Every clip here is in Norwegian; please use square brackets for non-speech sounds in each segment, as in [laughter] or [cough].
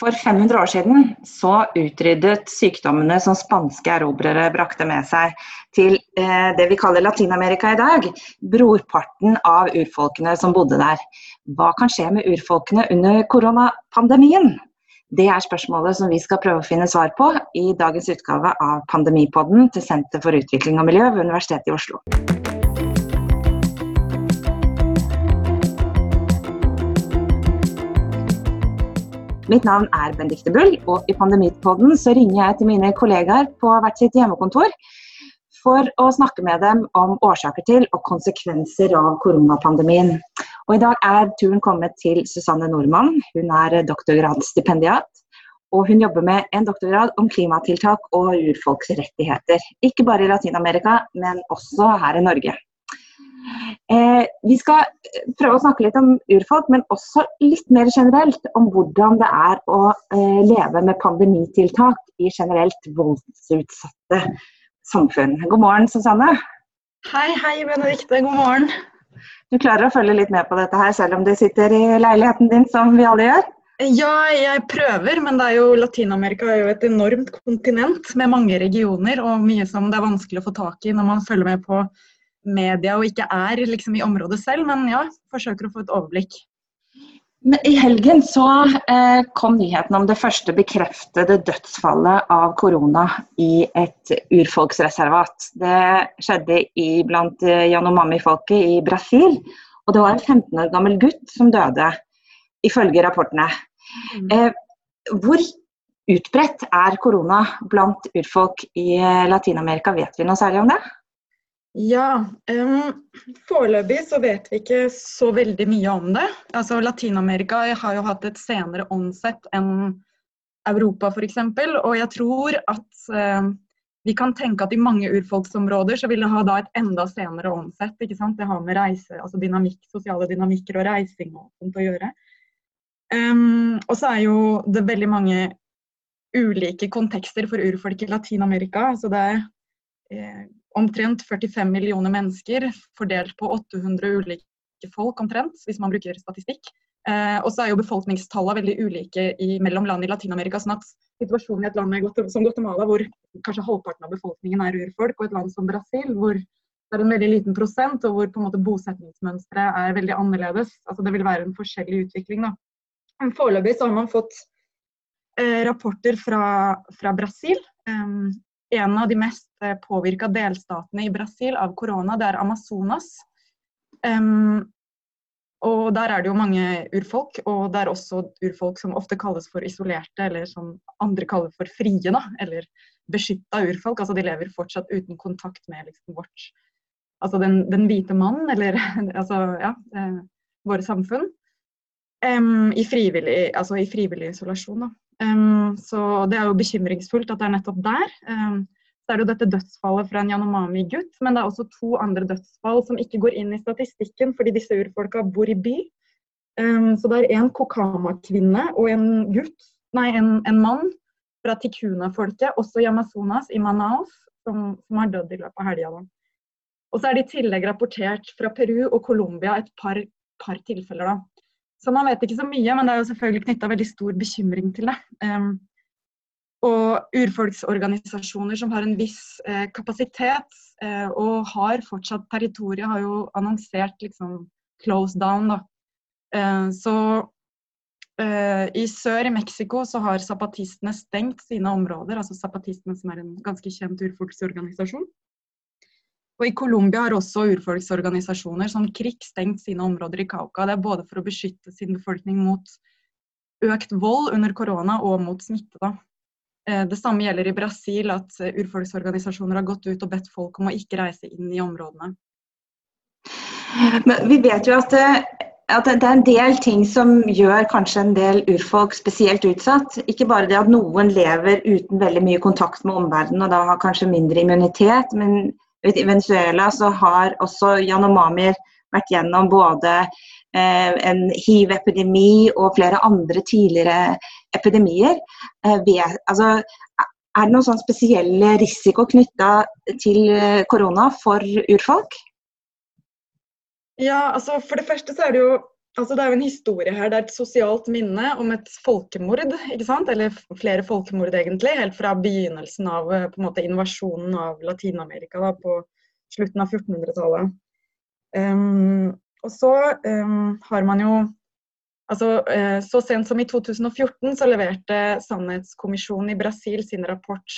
For 500 år siden så utryddet sykdommene som spanske erobrere brakte med seg til eh, det vi kaller Latin-Amerika i dag, brorparten av urfolkene som bodde der. Hva kan skje med urfolkene under koronapandemien? Det er spørsmålet som vi skal prøve å finne svar på i dagens utgave av Pandemipodden til Senter for utvikling og miljø ved Universitetet i Oslo. Mitt navn er Benedicte Bull, og i Pandemipodden så ringer jeg til mine kollegaer på hvert sitt hjemmekontor for å snakke med dem om årsaker til og konsekvenser av koronapandemien. Og I dag er turen kommet til Susanne Nordmann. Hun er doktorgradsstipendiat. Og hun jobber med en doktorgrad om klimatiltak og urfolksrettigheter. Ikke bare i Latin-Amerika, men også her i Norge. Eh, vi skal prøve å snakke litt om urfolk, men også litt mer generelt om hvordan det er å eh, leve med pandemitiltak i generelt voldsutsatte samfunn. God morgen, Susanne. Hei, hei, Benedikte. God morgen. Du klarer å følge litt med på dette her, selv om du sitter i leiligheten din, som vi alle gjør? Ja, jeg prøver, men det er jo Latin-Amerika er jo et enormt kontinent med mange regioner og mye som det er vanskelig å få tak i når man følger med på media og ikke er liksom, i området selv, men ja, forsøker å få et overblikk. Men I helgen så eh, kom nyheten om det første bekreftede dødsfallet av korona i et urfolksreservat. Det skjedde i, blant eh, Yanomami-folket i Brasil. Og det var en 15 år gammel gutt som døde, ifølge rapportene. Mm. Eh, hvor utbredt er korona blant urfolk i eh, Latin-Amerika? Vet vi noe særlig om det? Ja, um, foreløpig så vet vi ikke så veldig mye om det. Altså Latin-Amerika har jo hatt et senere åndsett enn Europa f.eks. Og jeg tror at uh, vi kan tenke at i mange urfolksområder så vil det ha da et enda senere åndsett. ikke sant? Det har med reise, altså dynamikk, sosiale dynamikker og reising og sånt å gjøre. Um, og så er jo det veldig mange ulike kontekster for urfolk i Latin-Amerika. så det er eh, omtrent 45 millioner mennesker fordelt på 800 ulike folk, omtrent, hvis man bruker statistikk. Eh, og så er jo befolkningstallene veldig ulike i, mellom land i Latin-Amerika. sånn at situasjonen i et land som Guatemala, hvor kanskje halvparten av befolkningen er urfolk, og et land som Brasil, hvor det er en veldig liten prosent, og hvor på er veldig annerledes. Altså Det vil være en forskjellig utvikling. da. Foreløpig så har man fått eh, rapporter fra, fra Brasil. Um, en av de mest eh, påvirka delstatene i Brasil av korona, det er Amazonas. Um, og der er det jo mange urfolk, og det er også urfolk som ofte kalles for isolerte, eller som andre kaller for frie, da, eller beskytta urfolk. Altså de lever fortsatt uten kontakt med liksom, vårt Altså den, den hvite mann, eller [laughs] altså ja, eh, våre samfunn. Um, i, frivillig, altså i frivillig isolasjon. Da. Um, så det er jo bekymringsfullt at det er nettopp der. Um, så er det jo dette dødsfallet fra en Yanomami-gutt, men det er også to andre dødsfall som ikke går inn i statistikken fordi disse urfolka bor i by. Um, så det er en Kokama-kvinne og en gutt, nei, en, en mann fra Tikuna-folket, også i Amazonas, i Manaus, som, som har dødd i løpet av helga. Og så er det i tillegg rapportert fra Peru og Colombia et par, par tilfeller. da. Så man vet ikke så mye, men det er jo selvfølgelig knytta veldig stor bekymring til det. Um, og urfolksorganisasjoner som har en viss eh, kapasitet eh, og har fortsatt territoriet, har jo annonsert liksom close down. da. Eh, så eh, i sør i Mexico så har zapatistene stengt sine områder, altså zapatistene som er en ganske kjent urfolksorganisasjon. Og I Colombia har også urfolksorganisasjoner som KRIK stengt sine områder i Cauca. Det er både for å beskytte sin befolkning mot økt vold under korona og mot smitte. Da. Eh, det samme gjelder i Brasil, at urfolksorganisasjoner har gått ut og bedt folk om å ikke reise inn i områdene. Men vi vet jo at det, at det, er en del ting som gjør kanskje en del urfolk spesielt utsatt. Ikke bare det at noen lever uten veldig mye kontakt med omverdenen og da har kanskje mindre immunitet, men i Venezuela så har også Yanomamier vært gjennom både eh, en hiv-epidemi og flere andre tidligere epidemier. Eh, altså, er det noen sånn spesiell risiko knytta til eh, korona for urfolk? Ja, altså For det første så er det jo altså det er jo en historie her. Det er et sosialt minne om et folkemord. ikke sant? Eller flere folkemord, egentlig. Helt fra begynnelsen av eh, på en måte invasjonen av Latin-Amerika på slutten av 1400-tallet. Um, ehm, og så um, har man jo altså uh, Så sent som i 2014 så leverte Sannhetskommisjonen i Brasil sin rapport.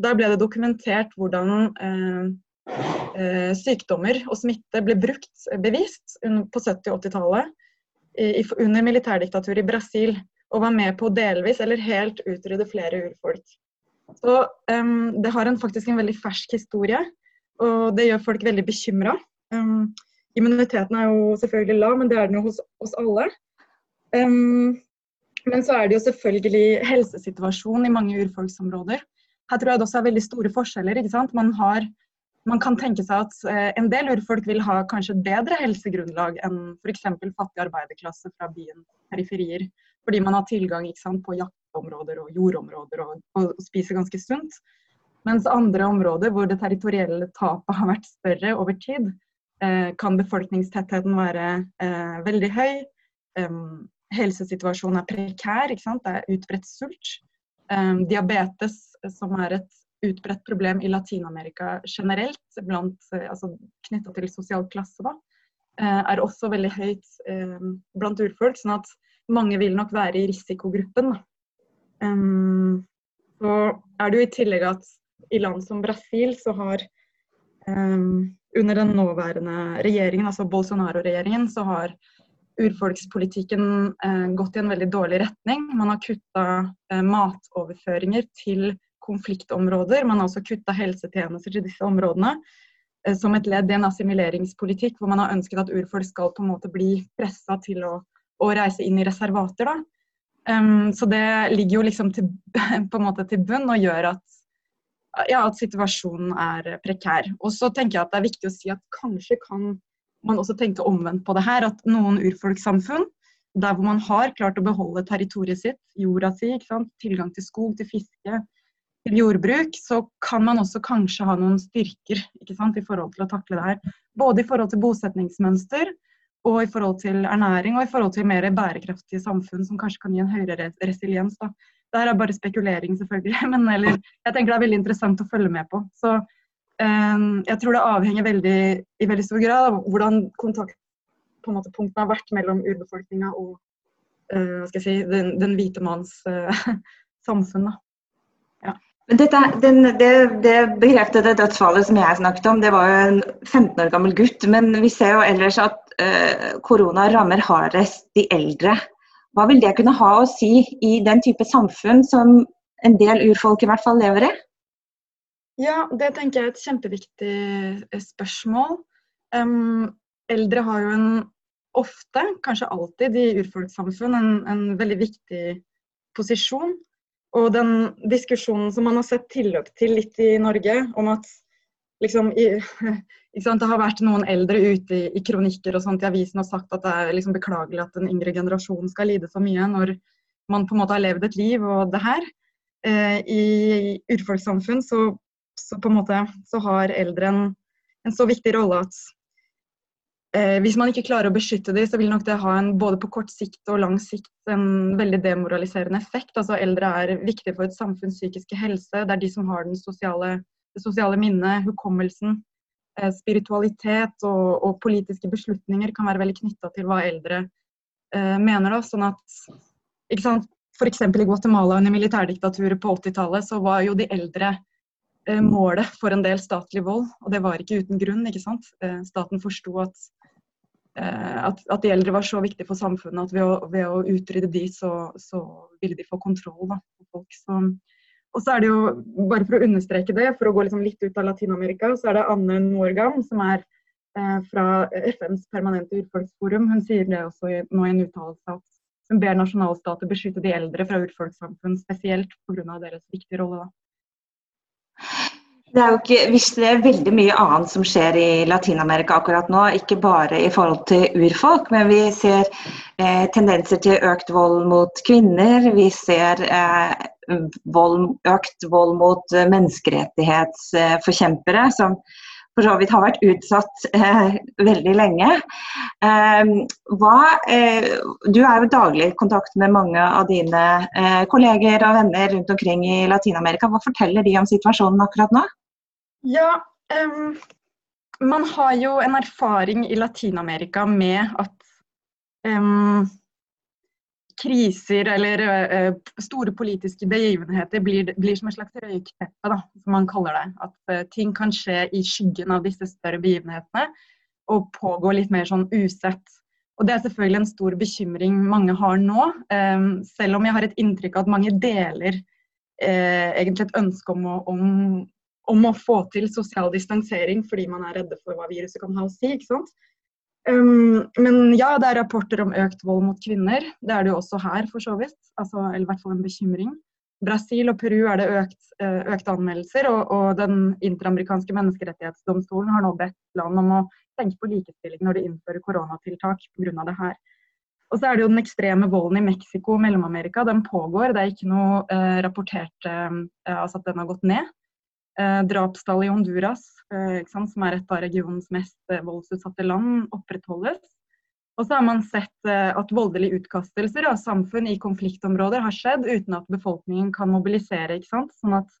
Der ble det dokumentert hvordan uh, uh, sykdommer og smitte ble brukt bevist på 70- og 80-tallet under militærdiktaturet i Brasil og var med på å delvis eller helt utrydde flere urfolk. Så um, Det har en, faktisk en veldig fersk historie, og det gjør folk veldig bekymra. Um, immuniteten er jo selvfølgelig lav, men det er den jo hos oss alle. Um, men så er det jo selvfølgelig helsesituasjonen i mange urfolksområder. Her tror jeg det også er veldig store forskjeller. ikke sant? Man har man kan tenke seg at eh, en del urfolk vil ha kanskje et bedre helsegrunnlag enn f.eks. fattig arbeiderklasse fra byens periferier. Fordi man har tilgang sant, på jaktområder og jordområder og, og, spiser ganske sunt. Mens andre områder hvor det territorielle tapet har vært større over tid, eh, kan befolkningstettheten være eh, veldig høy. Um, helsesituasjonen er prekær, det er utbredt sult. Um, diabetes, som er et utbredt problem i Latin-Amerika generelt, blant, eh, altså knytta til sosial klasse, da, eh, er også veldig høyt eh, blant urfolk. sånn at mange vil nok være i risikogruppen. Um, så er det jo i tillegg at i land som Brasil så har um, under den nåværende regjeringen, altså Bolsonaro-regjeringen, så har urfolkspolitikken gått i en veldig dårlig retning. Man har kutta matoverføringer til konfliktområder. Man har også kutta helsetjenester til disse områdene eh, som et ledd i en assimileringspolitikk hvor man har ønsket at urfolk skal på en måte bli pressa til å, å, reise inn i reservater. Da. Um, så det ligger jo liksom til, [laughs] på en måte til bunn og gjør at, ja, at situasjonen er prekær. Og så tenker jeg at det er viktig å si at kanskje kan man også tenke omvendt på det her. At noen urfolkssamfunn der hvor man har klart å beholde territoriet sitt, jorda si, tilgang til skog, til fiske, jordbruk, så kan man også kanskje ha noen styrker sant, i forhold til å takle det her. Både i forhold til bosetningsmønster, og i forhold til ernæring og i forhold til mer bærekraftige samfunn som kanskje kan gi en høyere resiliens. Da. Det her er bare spekulering, selvfølgelig, [laughs] men eller, jeg tenker det er veldig interessant å følge med på. Så eh, jeg tror det avhenger veldig, i veldig stor grad av hvordan kontaktpunktene har vært mellom urbefolkninga og eh, si, den, den, hvite manns eh, [laughs] samfunn. Da. Dette, den, det, det bekreftede dødsfallet som jeg snakket om, det var jo en 15 år gammel gutt. Men vi ser jo ellers at uh, korona rammer hardest de eldre. Hva vil det kunne ha å si i den type samfunn som en del urfolk i hvert fall lever i? Ja, det tenker jeg er et kjempeviktig eh, spørsmål. Um, eldre har jo en ofte, kanskje alltid i urfolkssamfunn, en, en veldig viktig posisjon. Og den diskusjonen som man har sett tilløp til litt i Norge, om at liksom i, [laughs] det har vært noen eldre ute i, i kronikker og sånt i avisen og sagt at det er liksom beklagelig at den yngre generasjonen skal lide så mye når man på en måte har levd et liv og det her. Eh, I urfolkssamfunn så, så, på en måte så har eldre en, en så viktig rolle at Eh, hvis man ikke klarer å beskytte dem, så vil nok det ha en både på kort sikt og lang sikt en veldig demoraliserende effekt. Altså Eldre er viktige for et samfunns psykiske helse. Det er de som har sosiale, det sosiale minnet, hukommelsen. Eh, spiritualitet og, og, politiske beslutninger kan være veldig knytta til hva eldre eh, mener. Da. Sånn at, ikke sant? F.eks. i Guatemala under militærdiktaturet på 80-tallet så var jo de eldre eh, målet for en del statlig vold. Og det var ikke uten grunn. ikke sant? Eh, staten forsto at at, at, de eldre var så viktige for samfunnet at ved å, ved å utrydde de, så, så, ville de få kontroll da, på folk. Så, og så er det jo, bare for å understreke det, for å gå liksom litt ut av Latin-Amerika, så er det Anne Norgam, som er eh, fra FNs permanente urfolksforum. Hun sier det også i, nå i en uttalelse at hun ber nasjonalstater beskytte de eldre fra urfolkssamfunn, spesielt pga. deres viktige rolle. da. Det er jo ikke, hvis det er veldig mye annet som skjer i Latin-Amerika akkurat nå, ikke bare i forhold til urfolk, men vi ser eh, tendenser til økt vold mot kvinner. Vi ser eh, vold, økt vold mot eh, menneskerettighetsforkjempere, som for så vidt har vært utsatt eh, veldig lenge. Eh, hva, eh, du er jo daglig i kontakt med mange av dine eh, kolleger og venner rundt omkring i Latin-Amerika. Hva forteller de om situasjonen akkurat nå? Ja, man har jo en erfaring i Latin-Amerika med at kriser eller uh, store politiske begivenheter blir, blir, som et slags røykteppe, da, som man kaller det. At uh, ting kan skje i skyggen av disse større begivenhetene og pågå litt mer sånn usett. Og Det er selvfølgelig en stor bekymring mange har nå, um, selv om jeg har et inntrykk av at mange deler uh, egentlig et ønske om å, om, om å, få til sosial distansering fordi man er redde for hva viruset kan ha å si. ikke sant? Um, men ja, det er rapporter om økt vold mot kvinner. Det er det jo også her, for så vidt. Altså, eller i hvert fall en bekymring. Brasil og Peru er det økt, uh, økte anmeldelser, og, og den interamerikanske menneskerettighetsdomstolen har nå bedt land om å tenke på likestilling når de innfører koronatiltak pga. det her. Og så er det jo den ekstreme volden i Mexico og Mellom-Amerika. Den pågår. Det er ikke noe eh, rapportert eh, altså at den har gått ned. Eh, drapstall i Honduras, eh, som er et av regionens mest eh, voldsutsatte land, opprettholdes. Og så har man sett at voldelige utkastelser av samfunn i konfliktområder har skjedd uten at befolkningen kan mobilisere. ikke sant? Sånn at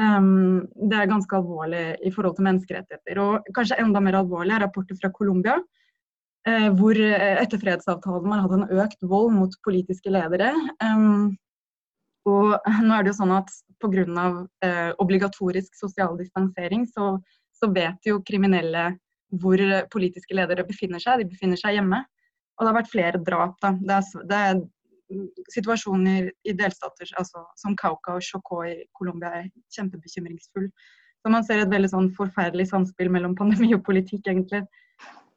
um, det er ganske alvorlig i forhold til menneskerettigheter. Og kanskje enda mer alvorlig er rapporter fra Colombia, uh, hvor etter fredsavtalen man hadde en økt vold mot politiske ledere. Um, og nå er det jo sånn at pga. Eh, obligatorisk sosial distansering, så, så, vet jo kriminelle hvor politiske ledere befinner seg. De befinner seg hjemme. Og det har vært flere drap. Da. Det er, det er situasjoner i delstater altså, som Cauca og Chocó i Colombia er kjempebekymringsfull. Så man ser et veldig sånn forferdelig samspill mellom [laughs] pandemi og politikk, egentlig.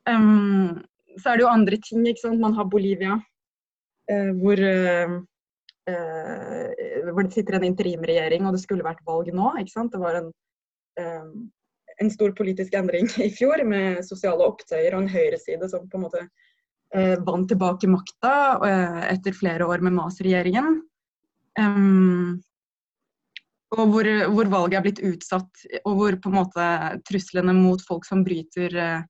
Um, så er det jo andre ting. ikke sant? Man har Bolivia, uh, hvor uh, eh, hvor det sitter en interimregjering, og det skulle vært valg nå. ikke sant? Det var en, eh, en stor politisk endring [laughs] i fjor med sosiale opptøyer og en høyreside som på en måte eh, vant tilbake makta eh, etter flere år med Mas-regjeringen. Og hvor, hvor, valget er blitt utsatt, og hvor på en måte truslene mot folk som bryter eh,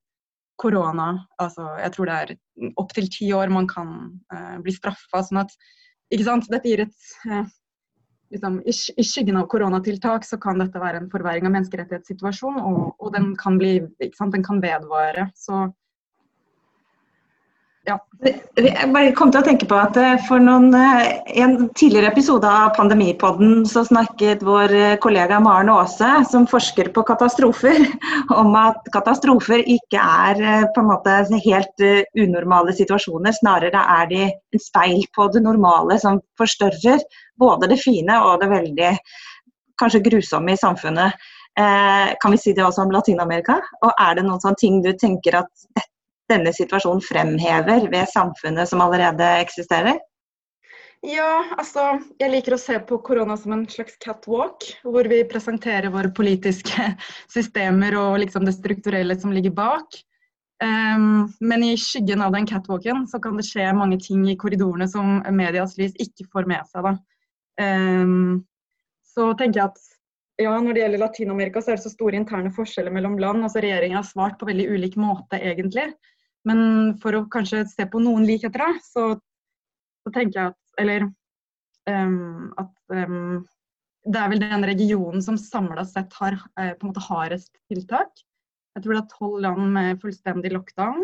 korona altså Jeg tror det er opptil ti år man kan eh, bli straffa. Sånn at ikke sant? Dette gir et eh, liksom, i, skyggen av koronatiltak så kan dette være en forverring av menneskerettighetssituasjonen, og, og den kan bli, den kan vedvare. Så ja. Jeg bare kom til å tenke på at eh, for noen, eh, en tidligere episode av Pandemipodden så snakket vår eh, kollega Maren Aase, som forsker på katastrofer, [laughs] om at katastrofer ikke er på en måte helt unormale situasjoner. Snarere er de en speil på det normale som forstørrer både det fine og det veldig kanskje grusomme i samfunnet. Kan vi si det også om Latin-Amerika? Og er det noen sånne ting du tenker at dette denne situasjonen fremhever ved samfunnet som allerede eksisterer? Ja, altså jeg liker å se på korona som en slags catwalk, hvor vi presenterer våre politiske [laughs] systemer og liksom det strukturelle som ligger bak. Um, men i skyggen av den catwalken så kan det skje mange ting i korridorene som medias lys ikke får med seg. Um, så tenker jeg at ja, når det gjelder Latin-Amerika, så er det så store interne forskjeller mellom land. altså Regjeringa har svart på veldig ulik måte, egentlig. Men for å kanskje se på noen likheter, da, så, så tenker jeg at Eller um, at um, det er vel den regionen som samla sett har uh, på en måte hardest tiltak. Jeg tror det er tolv land med fullstendig lockdown.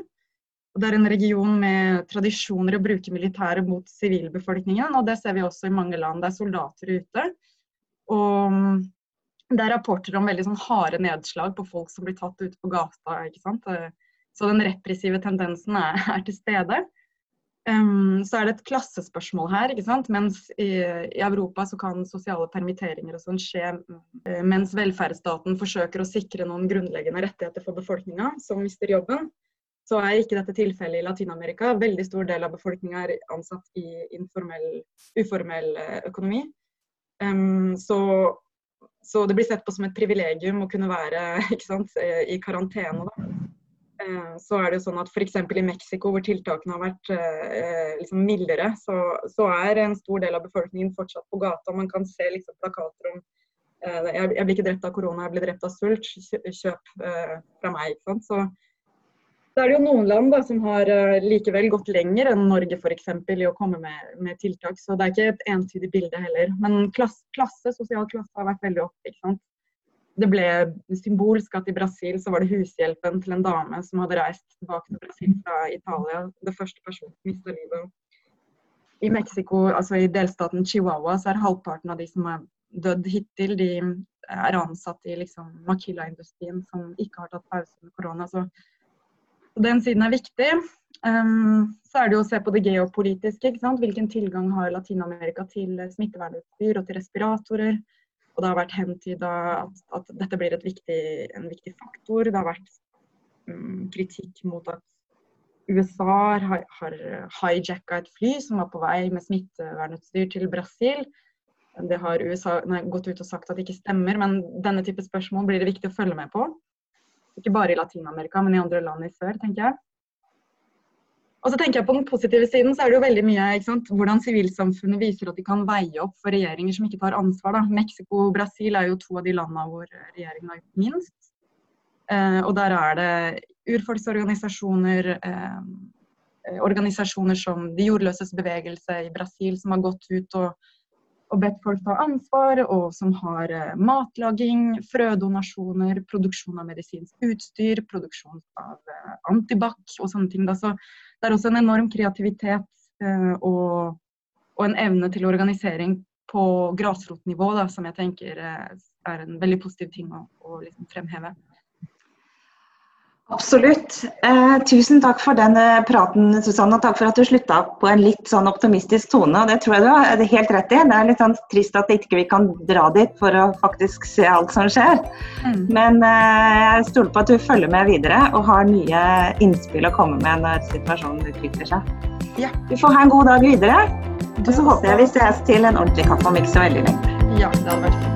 Og det er en region med tradisjoner å bruke militæret mot sivilbefolkningen. Og det ser vi også i mange land. Det er soldater ute. Og det er rapporter om veldig sånn harde nedslag på folk som blir tatt ute på gata. ikke sant? Så den repressive tendensen er, [laughs] er til stede. Um, så er det et klassespørsmål her. ikke sant? Mens i, i Europa så kan sosiale permitteringer og sånn skje uh, mens velferdsstaten forsøker å sikre noen grunnleggende rettigheter for befolkninga som mister jobben. Så er ikke dette tilfellet i Latin-Amerika. Veldig stor del av befolkninga er ansatt i informell, uformell uh, økonomi. Um, så, så, det blir sett på som et privilegium å kunne være [laughs] sant, i karantene. da. Eh, så er det sånn at F.eks. i Mexico, hvor tiltakene har vært eh, liksom mildere, så, så, er en stor del av befolkningen fortsatt på gata. Man kan se liksom plakater om eh, jeg, jeg, blir ikke drept av korona, jeg blir drept av sult. Kjøp fra meg. sant? Så, så er det jo noen land da, som har likevel gått lenger enn Norge f.eks. i å komme med, med, tiltak. Så det er ikke et entydig bilde heller. Men klasse, klasse, sosial klasse har vært veldig oppe. ikke sant? Det ble symbolsk at i Brasil så var det hushjelpen til en dame som hadde reist tilbake til Brasil fra Italia. Det første personen som mista livet i Mexico, altså i delstaten Chihuahua, så er halvparten av de som er dødd hittil, de er ansatt i liksom Makila-industrien som ikke har tatt pause med korona. Så den siden er viktig. Um, så er det jo å se på det geopolitiske. ikke sant? Hvilken tilgang har Latin-Amerika til smittevernutstyr og til respiratorer? Og det har vært hentyda at, at, dette blir viktig, en viktig faktor. Det har vært um, kritikk mot at USA har, har hijacka et fly som var på vei med smittevernutstyr til Brasil. Det har USA nei, gått ut og sagt at det ikke stemmer, men denne type spørsmål blir det viktig å følge med på. Ikke bare i Latin-Amerika, men i andre land i sør, tenker jeg. Og så tenker jeg På den positive siden så er det jo veldig mye sant? hvordan sivilsamfunnet viser at de kan veie opp for regjeringer som ikke tar ansvar. da. Mexico og Brasil er jo to av de landene hvor regjeringen har gjort minst. Eh, og der er det urfolksorganisasjoner, eh, eh, organisasjoner som De jordløses bevegelse i Brasil, som har gått ut og, og bedt folk ta ansvar, og som har eh, matlaging, frødonasjoner, produksjon av medisinsk utstyr, produksjon av eh, antibac og sånne ting. Så det er også en enorm kreativitet eh, og, og, en evne til organisering på grasrotnivå som jeg tenker er en veldig positiv ting å, å liksom fremheve. Absolutt. Eh, tusen takk for den eh, praten, Susanne. Og takk for at du slutta på en litt sånn optimistisk tone. og Det tror jeg du har helt rett i. Det er litt sånn trist at ikke vi kan dra dit for å faktisk se alt som skjer. Mm. Men eh, jeg stoler på at du følger med videre og har nye innspill å komme med når situasjonen utvikler seg. Ja. Du får ha en god dag videre. Og så håper jeg vi ses til en ordentlig kaffe om ikke så veldig lenge. Ja, det hadde vært fint.